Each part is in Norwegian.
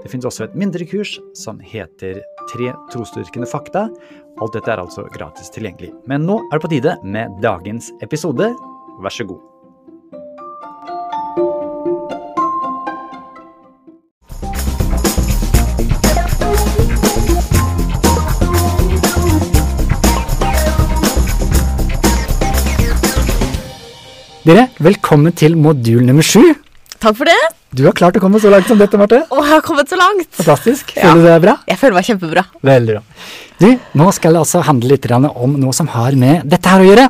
Det finnes også et mindre kurs som heter Tre trosdyrkende fakta. Alt dette er altså gratis tilgjengelig. Men nå er det på tide med dagens episode. Vær så god. Dere, velkommen til modul nummer sju. Takk for det. Du har klart å komme så langt som dette, Marte. Å, jeg har kommet så langt. Fantastisk. Ja. Føler du deg bra? Jeg føler meg kjempebra. Veldig bra. Du, nå skal det altså handle litt om noe som har med dette her å gjøre.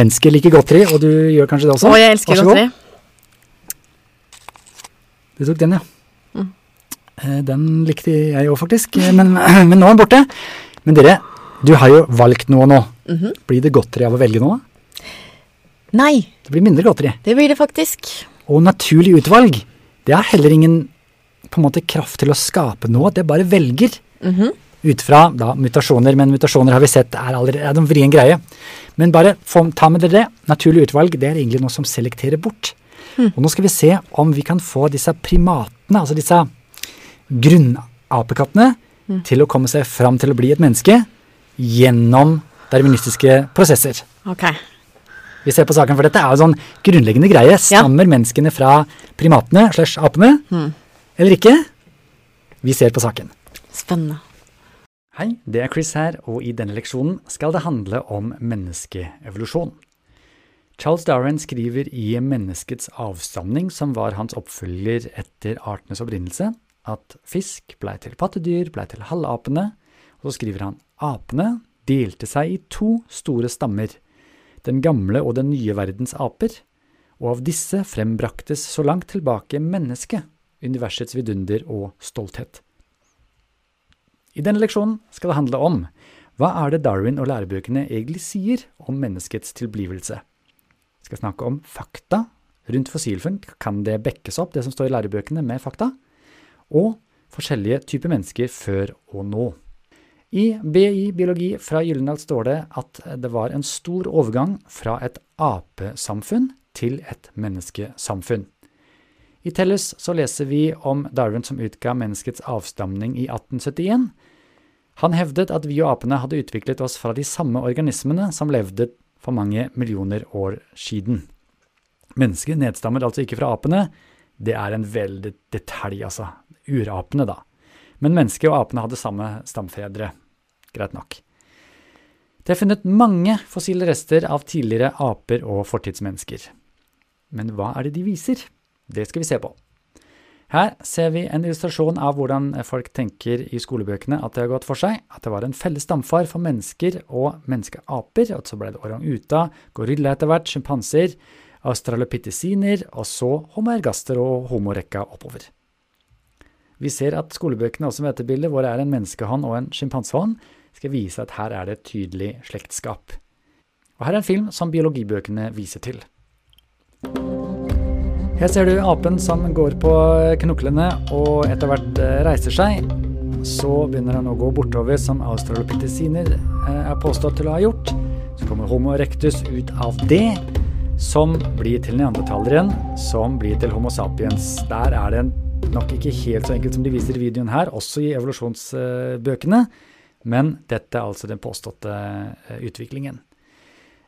Mennesker liker godteri, og du gjør kanskje det også? Å, jeg elsker godteri. Du tok den, ja. Mm. Eh, Den likte jeg òg, faktisk. Eh, Men, men nå er den borte. Men dere, du har jo valgt noe nå. Mhm. Blir det godteri av å velge noe? Nei, Det blir mindre godteri. det blir det faktisk. Og naturlig utvalg, det har heller ingen på en måte kraft til å skape noe. Det bare velger. Mhm. ut fra da, mutasjoner, men mutasjoner har vi sett er allerede er en vrien greie. Men bare få, ta med dere det. Naturlig utvalg det er egentlig noe som selekterer bort. Og nå skal vi se om vi kan få disse primatene, altså disse grunnapekattene, til å komme seg fram til å bli et menneske gjennom darwinistiske prosesser. Ok. Vi ser på saken, for dette er jo sånn grunnleggende greie. Stammer menneskene fra primatene slash apene, mm. eller ikke? Vi ser på saken. Spennende. Hei, det er Chris her, og i denne leksjonen skal det handle om menneskeevolusjon. Charles Darwin skriver i Menneskets avstamning, som var hans oppfølger etter artenes opprinnelse, at fisk blei til pattedyr, blei til halvapene, og så skriver han apene delte seg i to store stammer, den gamle og den nye verdens aper, og av disse frembraktes så langt tilbake mennesket, universets vidunder og stolthet. I denne leksjonen skal det handle om hva er det Darwin og lærebøkene egentlig sier om menneskets tilblivelse. Vi skal snakke om fakta rundt fossilfunn. Kan det bekkes opp, det som står i lærebøkene, med fakta? Og forskjellige typer mennesker før og nå. I BI biologi fra Gyllendal står det at det var en stor overgang fra et apesamfunn til et menneskesamfunn. I Tellus så leser vi om Darwin som utga menneskets avstamning i 1871. Han hevdet at vi og apene hadde utviklet oss fra de samme organismene som levde for mange millioner år siden. Mennesket nedstammer altså ikke fra apene. Det er en veldig detalj, altså. Urapene, da. Men mennesket og apene hadde samme stamfedre. Greit nok. Det er funnet mange fossile rester av tidligere aper og fortidsmennesker. Men hva er det de viser? Det skal vi se på. Her ser vi en illustrasjon av hvordan folk tenker i skolebøkene at det har gått for seg, at det var en felles stamfar for mennesker og menneskeaper, og så ble det orang-uta, gorilla etter hvert, sjimpanser, australopitheciner, og så homergaster og homorekka oppover. Vi ser at skolebøkene også med dette bildet, hvor det er en menneskehånd og en sjimpansehånd, skal vise at her er det et tydelig slektskap. Og her er en film som biologibøkene viser til. Her ser du apen som går på knoklene og etter hvert eh, reiser seg. Så begynner han å gå bortover, som australopitheciner eh, er påstått til å ha gjort. Så kommer Homo erectus ut av det, som blir til neandertaleren, som blir til Homo sapiens. Der er det nok ikke helt så enkelt som de viser i videoen her, også i evolusjonsbøkene, men dette er altså den påståtte eh, utviklingen.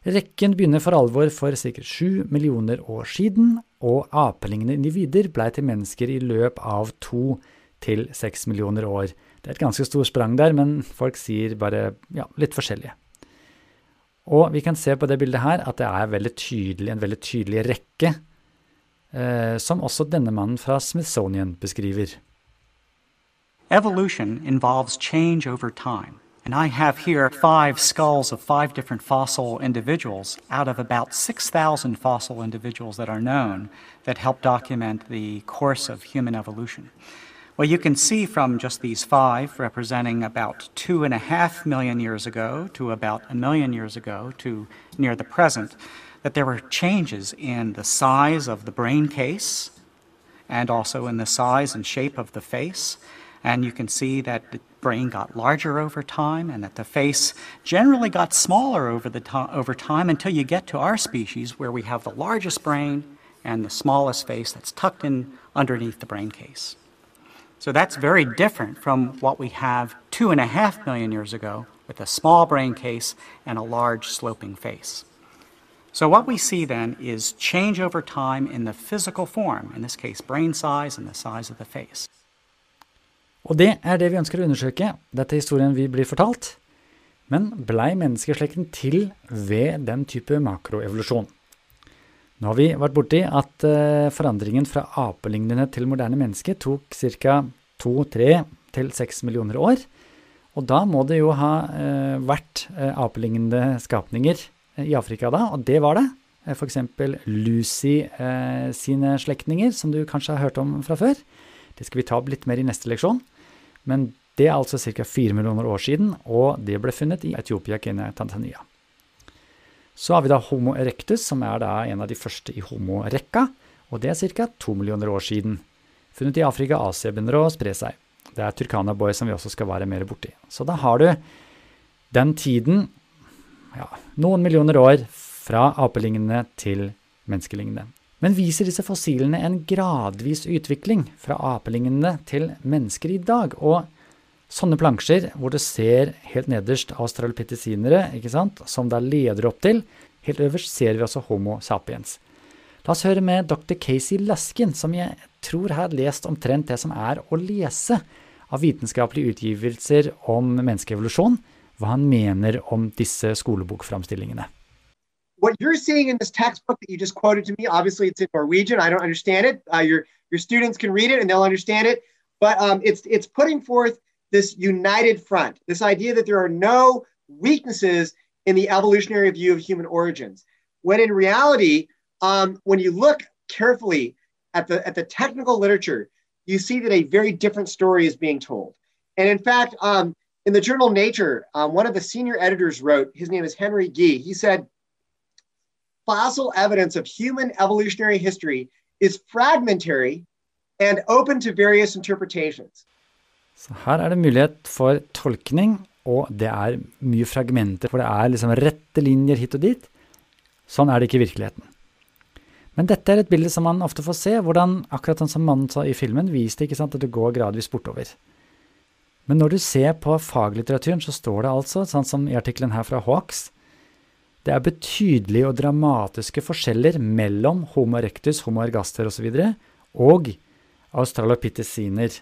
Rekken begynner for alvor for ca. 7 millioner år siden, og apelignende individer blei til mennesker i løp av to til seks millioner år. Det er et ganske stort sprang der, men folk sier bare ja, litt forskjellige. Og vi kan se på det bildet her at det er veldig tydelig, en veldig tydelig rekke, eh, som også denne mannen fra Smithsonian beskriver. Evolution involves change over time. And I have here five skulls of five different fossil individuals out of about 6,000 fossil individuals that are known that help document the course of human evolution. Well, you can see from just these five, representing about two and a half million years ago to about a million years ago to near the present, that there were changes in the size of the brain case and also in the size and shape of the face. And you can see that the brain got larger over time and that the face generally got smaller over, the to- over time until you get to our species where we have the largest brain and the smallest face that's tucked in underneath the brain case. So that's very different from what we have two and a half million years ago with a small brain case and a large sloping face. So what we see then is change over time in the physical form, in this case brain size and the size of the face. Og det er det vi ønsker å undersøke. Dette er historien vi blir fortalt. Men blei menneskeslekten til ved den type makroevolusjon? Nå har vi vært borti at uh, forandringen fra apelignende til moderne menneske tok ca. 2-3-6 millioner år. Og da må det jo ha uh, vært uh, apelignende skapninger i Afrika da, og det var det. F.eks. Lucy sine slektninger, som du kanskje har hørt om fra før. Det skal vi ta opp litt mer i neste leksjon. Men det er altså ca. 4 millioner år siden, og det ble funnet i Etiopia, Kenya, Tanzania. Så har vi da Homo erectus, som er da en av de første i homo-rekka, og det er ca. 2 millioner år siden. Funnet i Afrika, Asia begynner å spre seg. Det er Turkana Boy som vi også skal være mer borti. Så da har du den tiden, ja, noen millioner år, fra apelignende til menneskelignende. Men viser disse fossilene en gradvis utvikling fra apelignende til mennesker i dag? Og sånne plansjer hvor du ser helt nederst sant, som da leder opp til, helt øverst ser vi også Homo sapiens. La oss høre med dr. Casey Laskin, som jeg tror har lest omtrent det som er å lese av vitenskapelige utgivelser om menneskeevolusjon, hva han mener om disse skolebokframstillingene. What you're seeing in this textbook that you just quoted to me, obviously it's in Norwegian. I don't understand it. Uh, your your students can read it and they'll understand it. But um, it's it's putting forth this united front, this idea that there are no weaknesses in the evolutionary view of human origins. When in reality, um, when you look carefully at the at the technical literature, you see that a very different story is being told. And in fact, um, in the journal Nature, um, one of the senior editors wrote. His name is Henry Gee. He said fossil evidence of human evolutionary history is fragmentary and open to various interpretations. Så her er det mulighet for tolkning, og det er mye fragmenter, for det er liksom rette linjer hit og dit. Sånn er det ikke i virkeligheten. Men dette er et bilde som man ofte får se, hvordan akkurat sånn som mannen sa i filmen, viste ikke sant, at det går gradvis bortover. Men når du ser på faglitteraturen, så står det altså, sånn som i artikkelen her fra Hawks, det er betydelige og dramatiske forskjeller mellom Homo erectus, Homo ergaster osv. og, og australopitheciner.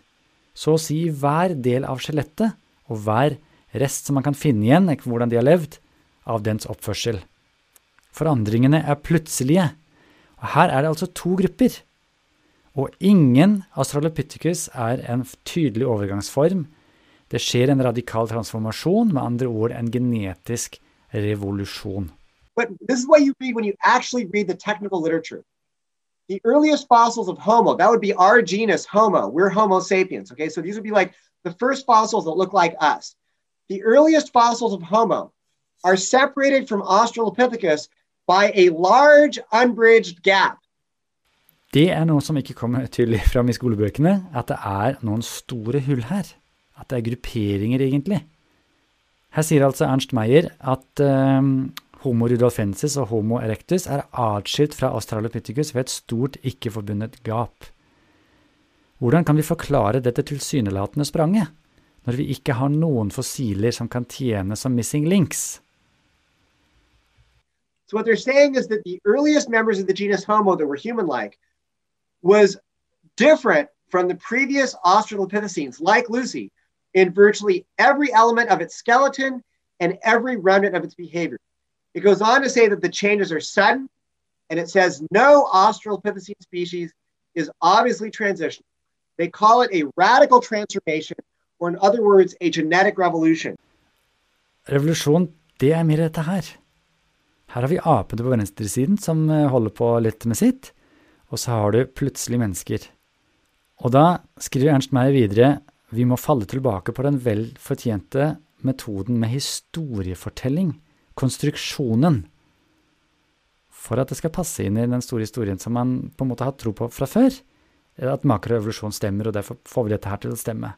Så å si hver del av skjelettet og hver rest som man kan finne igjen, hvordan de har levd, av dens oppførsel. Forandringene er plutselige. Og her er det altså to grupper. Og ingen australopithecus er en tydelig overgangsform. Det skjer en radikal transformasjon, med andre ord en genetisk revolution. But this is what you read when you actually read the technical literature. The earliest fossils of Homo, that would be our genus Homo. We're Homo sapiens. Okay, so these would be like the first fossils that look like us. The earliest fossils of Homo are separated from Australopithecus by a large unbridged gap. Det er noe som ikke kommer tydelig fram i skolebøkene, at det er noen store hull her. At det er grupperinger, egentlig. Her sier altså Ernst Meyer at um, Homo rudolfensis og Homo erectus er atskilt fra Australopithecus ved et stort ikke-forbundet gap. Hvordan kan vi forklare dette tilsynelatende spranget, når vi ikke har noen fossiler som kan tjene som missing links? So what they're saying is that the earliest members of the genus Homo that were human-like was different from the previous Australopithecines, like Lucy, in virtually every element of its skeleton and every remnant of its behavior. It goes on to say that the changes are sudden, and it says no Australopithecine species is obviously transitional. They call it a radical transformation, or in other words, a genetic revolution. Revolusjon, det er mer dette her. Her har vi apene på venstresiden som holder på litt med sitt, og så har du plutselig mennesker. Og da skriver Ernst Meyer videre vi må falle tilbake på den vel fortjente metoden med historiefortelling, konstruksjonen, for at det skal passe inn i den store historien som man på en måte har tro på fra før. At makroevolusjon stemmer, og derfor får vi dette her til å stemme.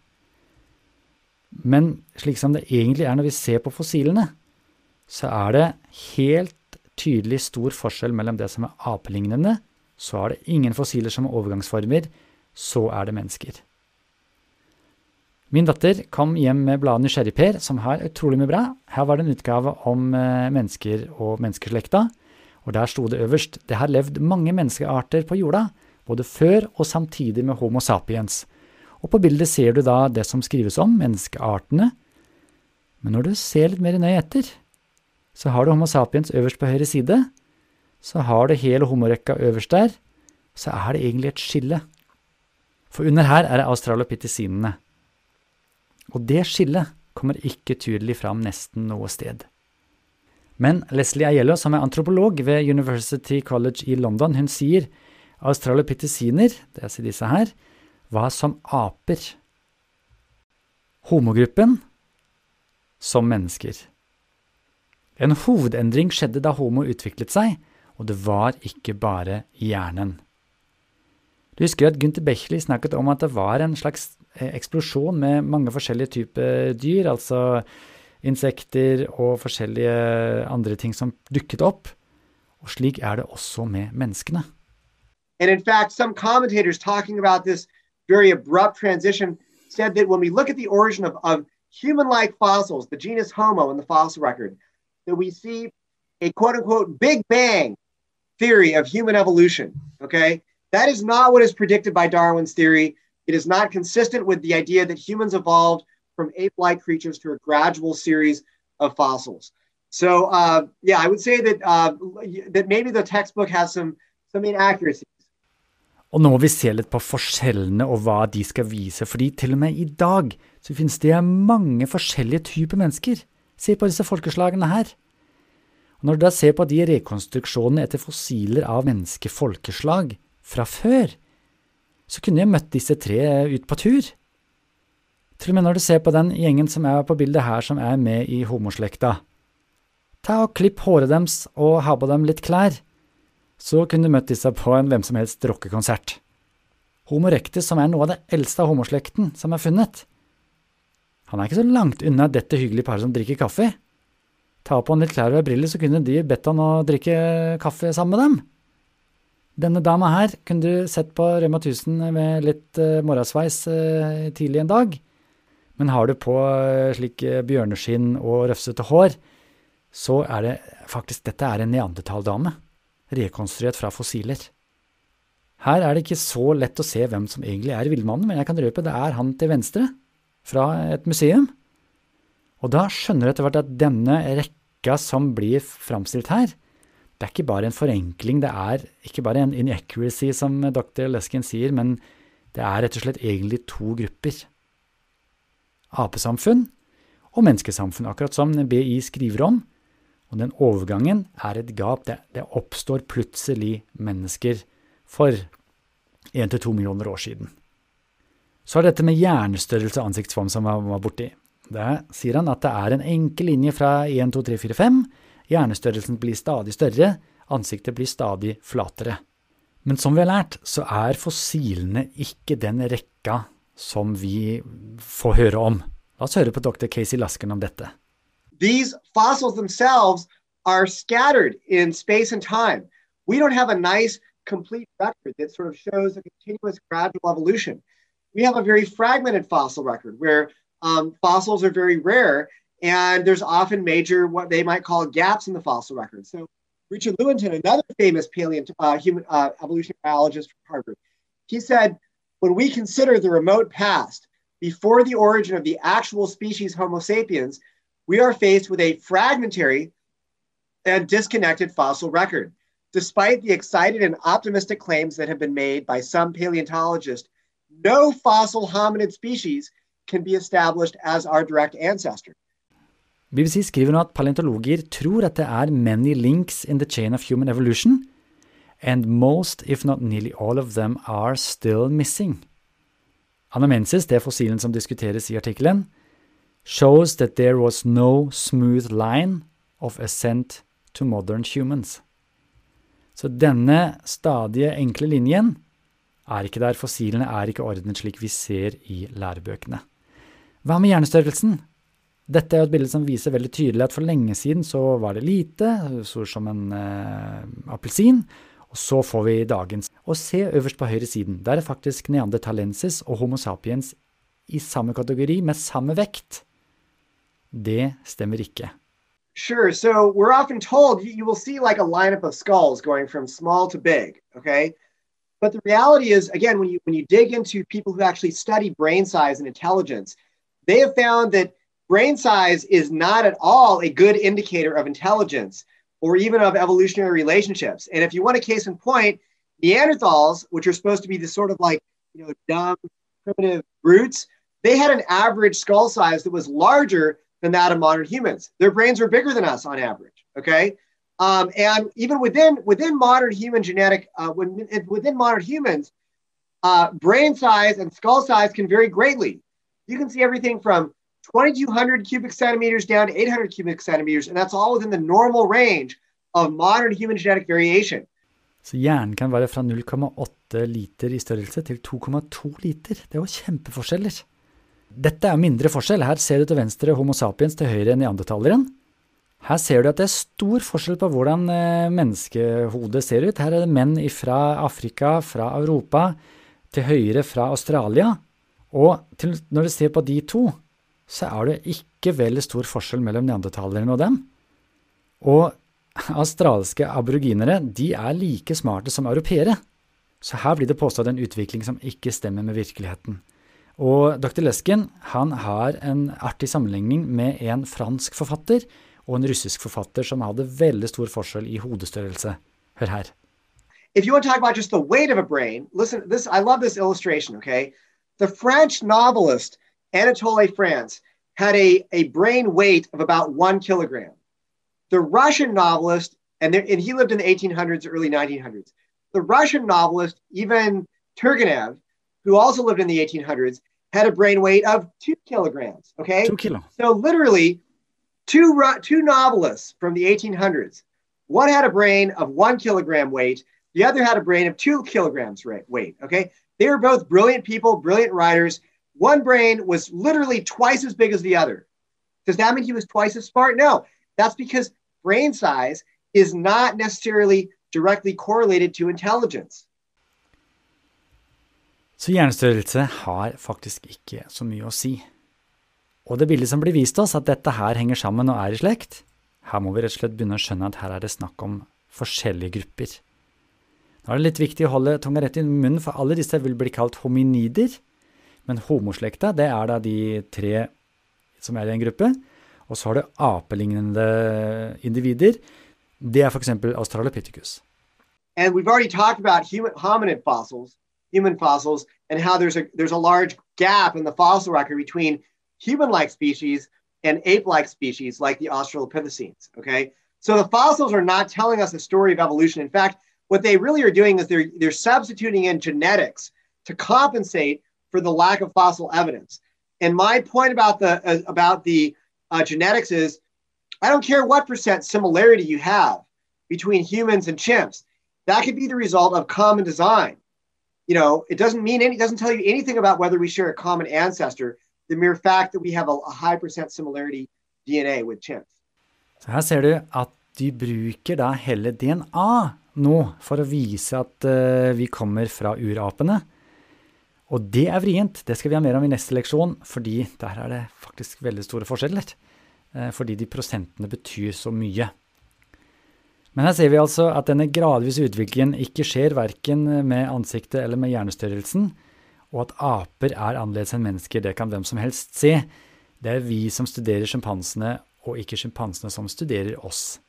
Men slik som det egentlig er når vi ser på fossilene, så er det helt tydelig stor forskjell mellom det som er apelignende, så er det ingen fossiler som er overgangsformer, så er det mennesker. Min datter kom hjem med bladet Nysgjerrigper, som har utrolig mye bra. Her var det en utgave om eh, mennesker og menneskeslekta, og der sto det øverst det har levd mange menneskearter på jorda, både før og samtidig med Homo sapiens. Og på bildet ser du da det som skrives om menneskeartene, men når du ser litt mer nøye etter, så har du Homo sapiens øverst på høyre side, så har du hele homorekka øverst der, så er det egentlig et skille. For under her er det australopitisinene. Og det skillet kommer ikke tydelig fram nesten noe sted. Men Leslie Aiello, som er antropolog ved University College i London, hun sier australopitisiner, det er disse her, var som aper. Homogruppen som mennesker. En hovedendring skjedde da homo utviklet seg, og det var ikke bare hjernen. Du husker at Gunther Bechley snakket om at det var en slags eksplosjon med mange forskjellige typer dyr, altså insekter og forskjellige andre ting som dukket opp. Og slik er det også med menneskene. And in fact, some commentators talking about this very abrupt transition said that when we look at the origin of, of human like fossils, the genus Homo in the fossil record, that we see a quote unquote big bang theory of human evolution. Okay. That is not what is predicted by Darwin's theory. It is not consistent with the idea that humans evolved from ape-like creatures through a gradual series of fossils. So, uh, yeah, I would say that uh, that maybe the textbook has some some inaccuracies. Og nå må vi se litt på forskjellene og hva de skal vise, fordi til og med i dag så finnes det mange forskjellige typer mennesker. Se på disse folkeslagene her. Og når du da ser på de rekonstruksjonene etter fossiler av menneskefolkeslag fra før, så kunne jeg møtt disse tre ut på tur. Til og med når du ser på den gjengen som er på bildet her, som er med i homoslekta. Ta og Klipp håret deres og ha på dem litt klær. Så kunne du møtt disse på en hvem som helst rockekonsert. Homo rectus, som er noe av det eldste av homoslekten som er funnet. Han er ikke så langt unna dette hyggelige paret som drikker kaffe. Ta på han litt klær og briller, så kunne de bedt han å drikke kaffe sammen med dem. Denne dama her kunne du sett på Rema 1000 med litt uh, morgensveis uh, tidlig en dag. Men har du på uh, slik bjørneskinn og røfsete hår, så er det faktisk dette er en neandertaldame, rekonstruert fra fossiler. Her er det ikke så lett å se hvem som egentlig er villmannen, men jeg kan røpe det er han til venstre, fra et museum. Og da skjønner du etter hvert at denne rekka som blir framstilt her, det er ikke bare en forenkling, det er ikke bare en inaccuracy, som dr. Leskin sier, men det er rett og slett egentlig to grupper apesamfunn og menneskesamfunn, akkurat som BI skriver om. Og den overgangen er et gap. Det, det oppstår plutselig mennesker for 1-2 millioner år siden. Så er dette med hjernestørrelse og ansiktsform som var, var borti. Der sier han at det er en enkel linje fra 1, 2, 3, 4, 5. Hjernestørrelsen blir stadig større, ansiktet blir stadig flatere. Men som vi har lært, så er fossilene ikke den rekka som vi får høre om. La oss høre på dr. Casey Lasken om dette. These fossils themselves are scattered in space and time. We don't have a nice, complete record that sort of shows a continuous gradual evolution. We have a very fragmented fossil record where um, fossils are very rare and there's often major, what they might call gaps in the fossil record. So Richard Lewontin, another famous paleont uh, human uh, evolutionary biologist from Harvard, he said when we consider the remote past, before the origin of the actual species Homo sapiens, we are faced with a fragmentary and disconnected fossil record. Despite the excited and optimistic claims that have been made by some paleontologists, no fossil hominid species can be established as our direct ancestor. BBC skriver nå at paleontologer tror at det er many links in the chain of human evolution, and most, if not nearly all of them, are still missing. Anamensis, det fossilen som diskuteres i artikkelen, shows that there was no smooth line of ascent to modern humans. Så denne stadige, enkle linjen er ikke der. Fossilene er ikke ordnet slik vi ser i lærebøkene. Hva med hjernestørrelsen? Dette er et bilde som viser veldig tydelig at for lenge siden så var det lite, så som en eh, appelsin, og så får vi dagens. Og se øverst på høyre siden. Der er faktisk neandertalensis og Homo sapiens i samme kategori, med samme vekt. Det stemmer ikke. Sure. So we're often told you will see like a lineup of skulls going from small to big. Okay. But the reality is, again, when you when you dig into people who actually study brain size and intelligence, they have found that brain size is not at all a good indicator of intelligence or even of evolutionary relationships. And if you want a case in point, Neanderthals, which are supposed to be the sort of like you know dumb primitive brutes, they had an average skull size that was larger than that of modern humans. Their brains were bigger than us on average. Okay, um, and even within within modern human genetic uh, within modern humans, uh, brain size and skull size can vary greatly. You can see everything from 2,200 cubic centimeters down to 800 cubic centimeters, and that's all within the normal range of modern human genetic variation. Så hjernen kan være fra 0,8 liter i størrelse til 2,2 liter. Det er jo kjempeforskjeller. Dette er mindre forskjell. Her ser du til venstre Homo sapiens, til høyre neandertaleren. Her ser du at det er stor forskjell på hvordan eh, menneskehodet ser ut. Her er det menn fra Afrika, fra Europa, til høyre fra Australia. Og til, når du ser på de to, så er det ikke veldig stor forskjell mellom neandertalerne og dem. Og australske aboriginere de er like smarte som europeere. Så her blir det påstått en utvikling som ikke stemmer med virkeligheten. Og dr. Lesken han har en artig sammenligning med en fransk forfatter og en russisk forfatter som hadde veldig stor forskjell i hodestørrelse. Hør her. If you want to talk about just the weight of a brain, listen, this I love this illustration, okay? The French novelist Anatole France had a, a brain weight of about one kilogram. The Russian novelist, and, there, and he lived in the 1800s, early 1900s. The Russian novelist, even Turgenev, who also lived in the 1800s, had a brain weight of two kilograms. Okay. Two kilo. So literally, two, two novelists from the 1800s. One had a brain of one kilogram weight. The other had a brain of two kilograms weight. Okay. They were both brilliant people, brilliant writers. One brain was literally twice as big as the other. Does that mean he was twice as smart? No. That's because brain size is not necessarily directly correlated to intelligence. Så hjernestørrelse har faktisk ikke så mye å si. Og det bildet som blir vist oss, at dette her henger sammen og er i slekt, her må vi rett og slett begynne å skjønne at her er det snakk om forskjellige grupper. Nå er det litt viktig å holde tunga rett i munnen, for alle disse vil bli kalt hominider. Men homoslekta, det er da de tre som er i en gruppe. Og så har du apelignende individer. Det er f.eks. Australopithecus. And we've already talked about human hominid fossils. human fossils and how there's a there's a large gap in the fossil record between human-like species and ape-like species like the Australopithecines. Okay, so the fossils are not telling us the story of evolution. In fact, what they really are doing is they're they're substituting in genetics to compensate for the lack of fossil evidence. And my point about the uh, about the uh, genetics is, I don't care what percent similarity you have between humans and chimps. That could be the result of common design you know, it doesn't mean any, it doesn't tell you anything about whether we share a common ancestor. The mere fact that we have a, a high percent similarity DNA with chimps. Så her ser du at de bruker da DNA nå for å vise at uh, vi kommer fra urapene. Og det er vrient. Det skal vi ha mer om i neste leksjon, fordi der er det faktisk veldig store forskjeller. Uh, fordi de prosentene betyr så mye. Men her ser vi altså at denne gradvise utviklingen ikke skjer verken med ansiktet eller med hjernestørrelsen, og at aper er annerledes enn mennesker, det kan hvem som helst se. Det er vi som studerer sjimpansene, og ikke sjimpansene som studerer oss.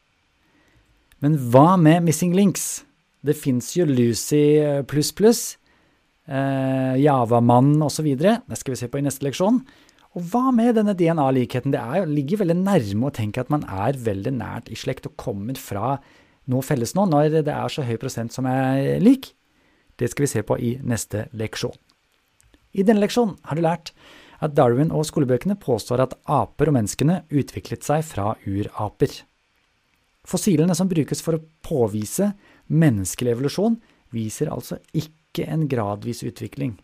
Men hva med missing links? Det fins jo Lucy pluss pluss, eh, Javamannen osv. Det skal vi se på i neste leksjon. Og hva med denne DNA-likheten? Det er, ligger veldig nærme å tenke at man er veldig nært i slekt og kommer fra noe felles nå, når det er så høy prosent som er lik. Det skal vi se på i neste leksjon. I denne leksjonen har du lært at Darwin og skolebøkene påstår at aper og menneskene utviklet seg fra uraper. Fossilene som brukes for å påvise menneskelig evolusjon, viser altså ikke en gradvis utvikling.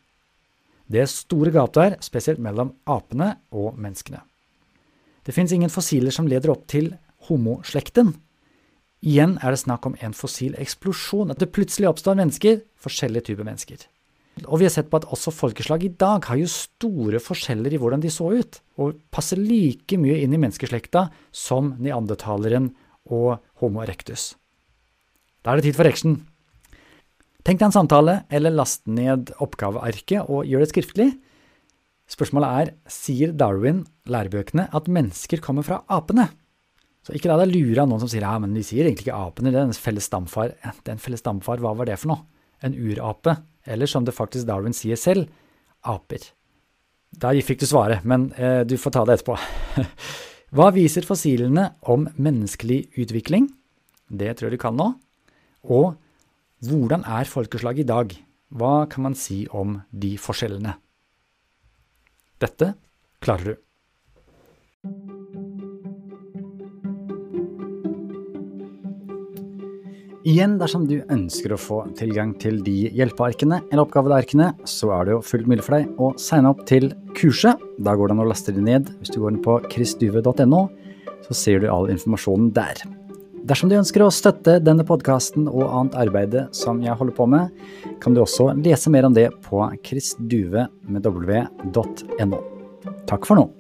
Det er store gap der, spesielt mellom apene og menneskene. Det fins ingen fossiler som leder opp til homoslekten. Igjen er det snakk om en fossil eksplosjon, at det plutselig oppstår mennesker, forskjellige typer mennesker. Og vi har sett på at også folkeslag i dag har jo store forskjeller i hvordan de så ut, og passer like mye inn i menneskeslekta som neandertaleren og Homo erectus. Da er det tid for action. Tenk deg en samtale, eller last ned oppgavearket og gjør det skriftlig. Spørsmålet er, sier Darwin, lærebøkene, at mennesker kommer fra apene? Så ikke la deg lure av noen som sier ja, men de sier egentlig ikke apene, det er en felles stamfar. Den felles stamfar, hva var det for noe? En urape? Eller som det faktisk Darwin sier selv, aper. Der fikk du svaret, men eh, du får ta det etterpå. Hva viser fossilene om menneskelig utvikling? Det tror jeg du kan nå. Og hvordan er folkeslaget i dag? Hva kan man si om de forskjellene? Dette klarer du. Igjen, dersom du ønsker å få tilgang til de hjelpearkene eller oppgavearkene, så er det jo fullt mulig for deg å signe opp til kurset. Da går det an å laste det ned. Hvis du går inn på chrisduve.no, så ser du all informasjonen der. Dersom du ønsker å støtte denne podkasten og annet arbeid som jeg holder på med, kan du også lese mer om det på chrisduve.no. Takk for nå.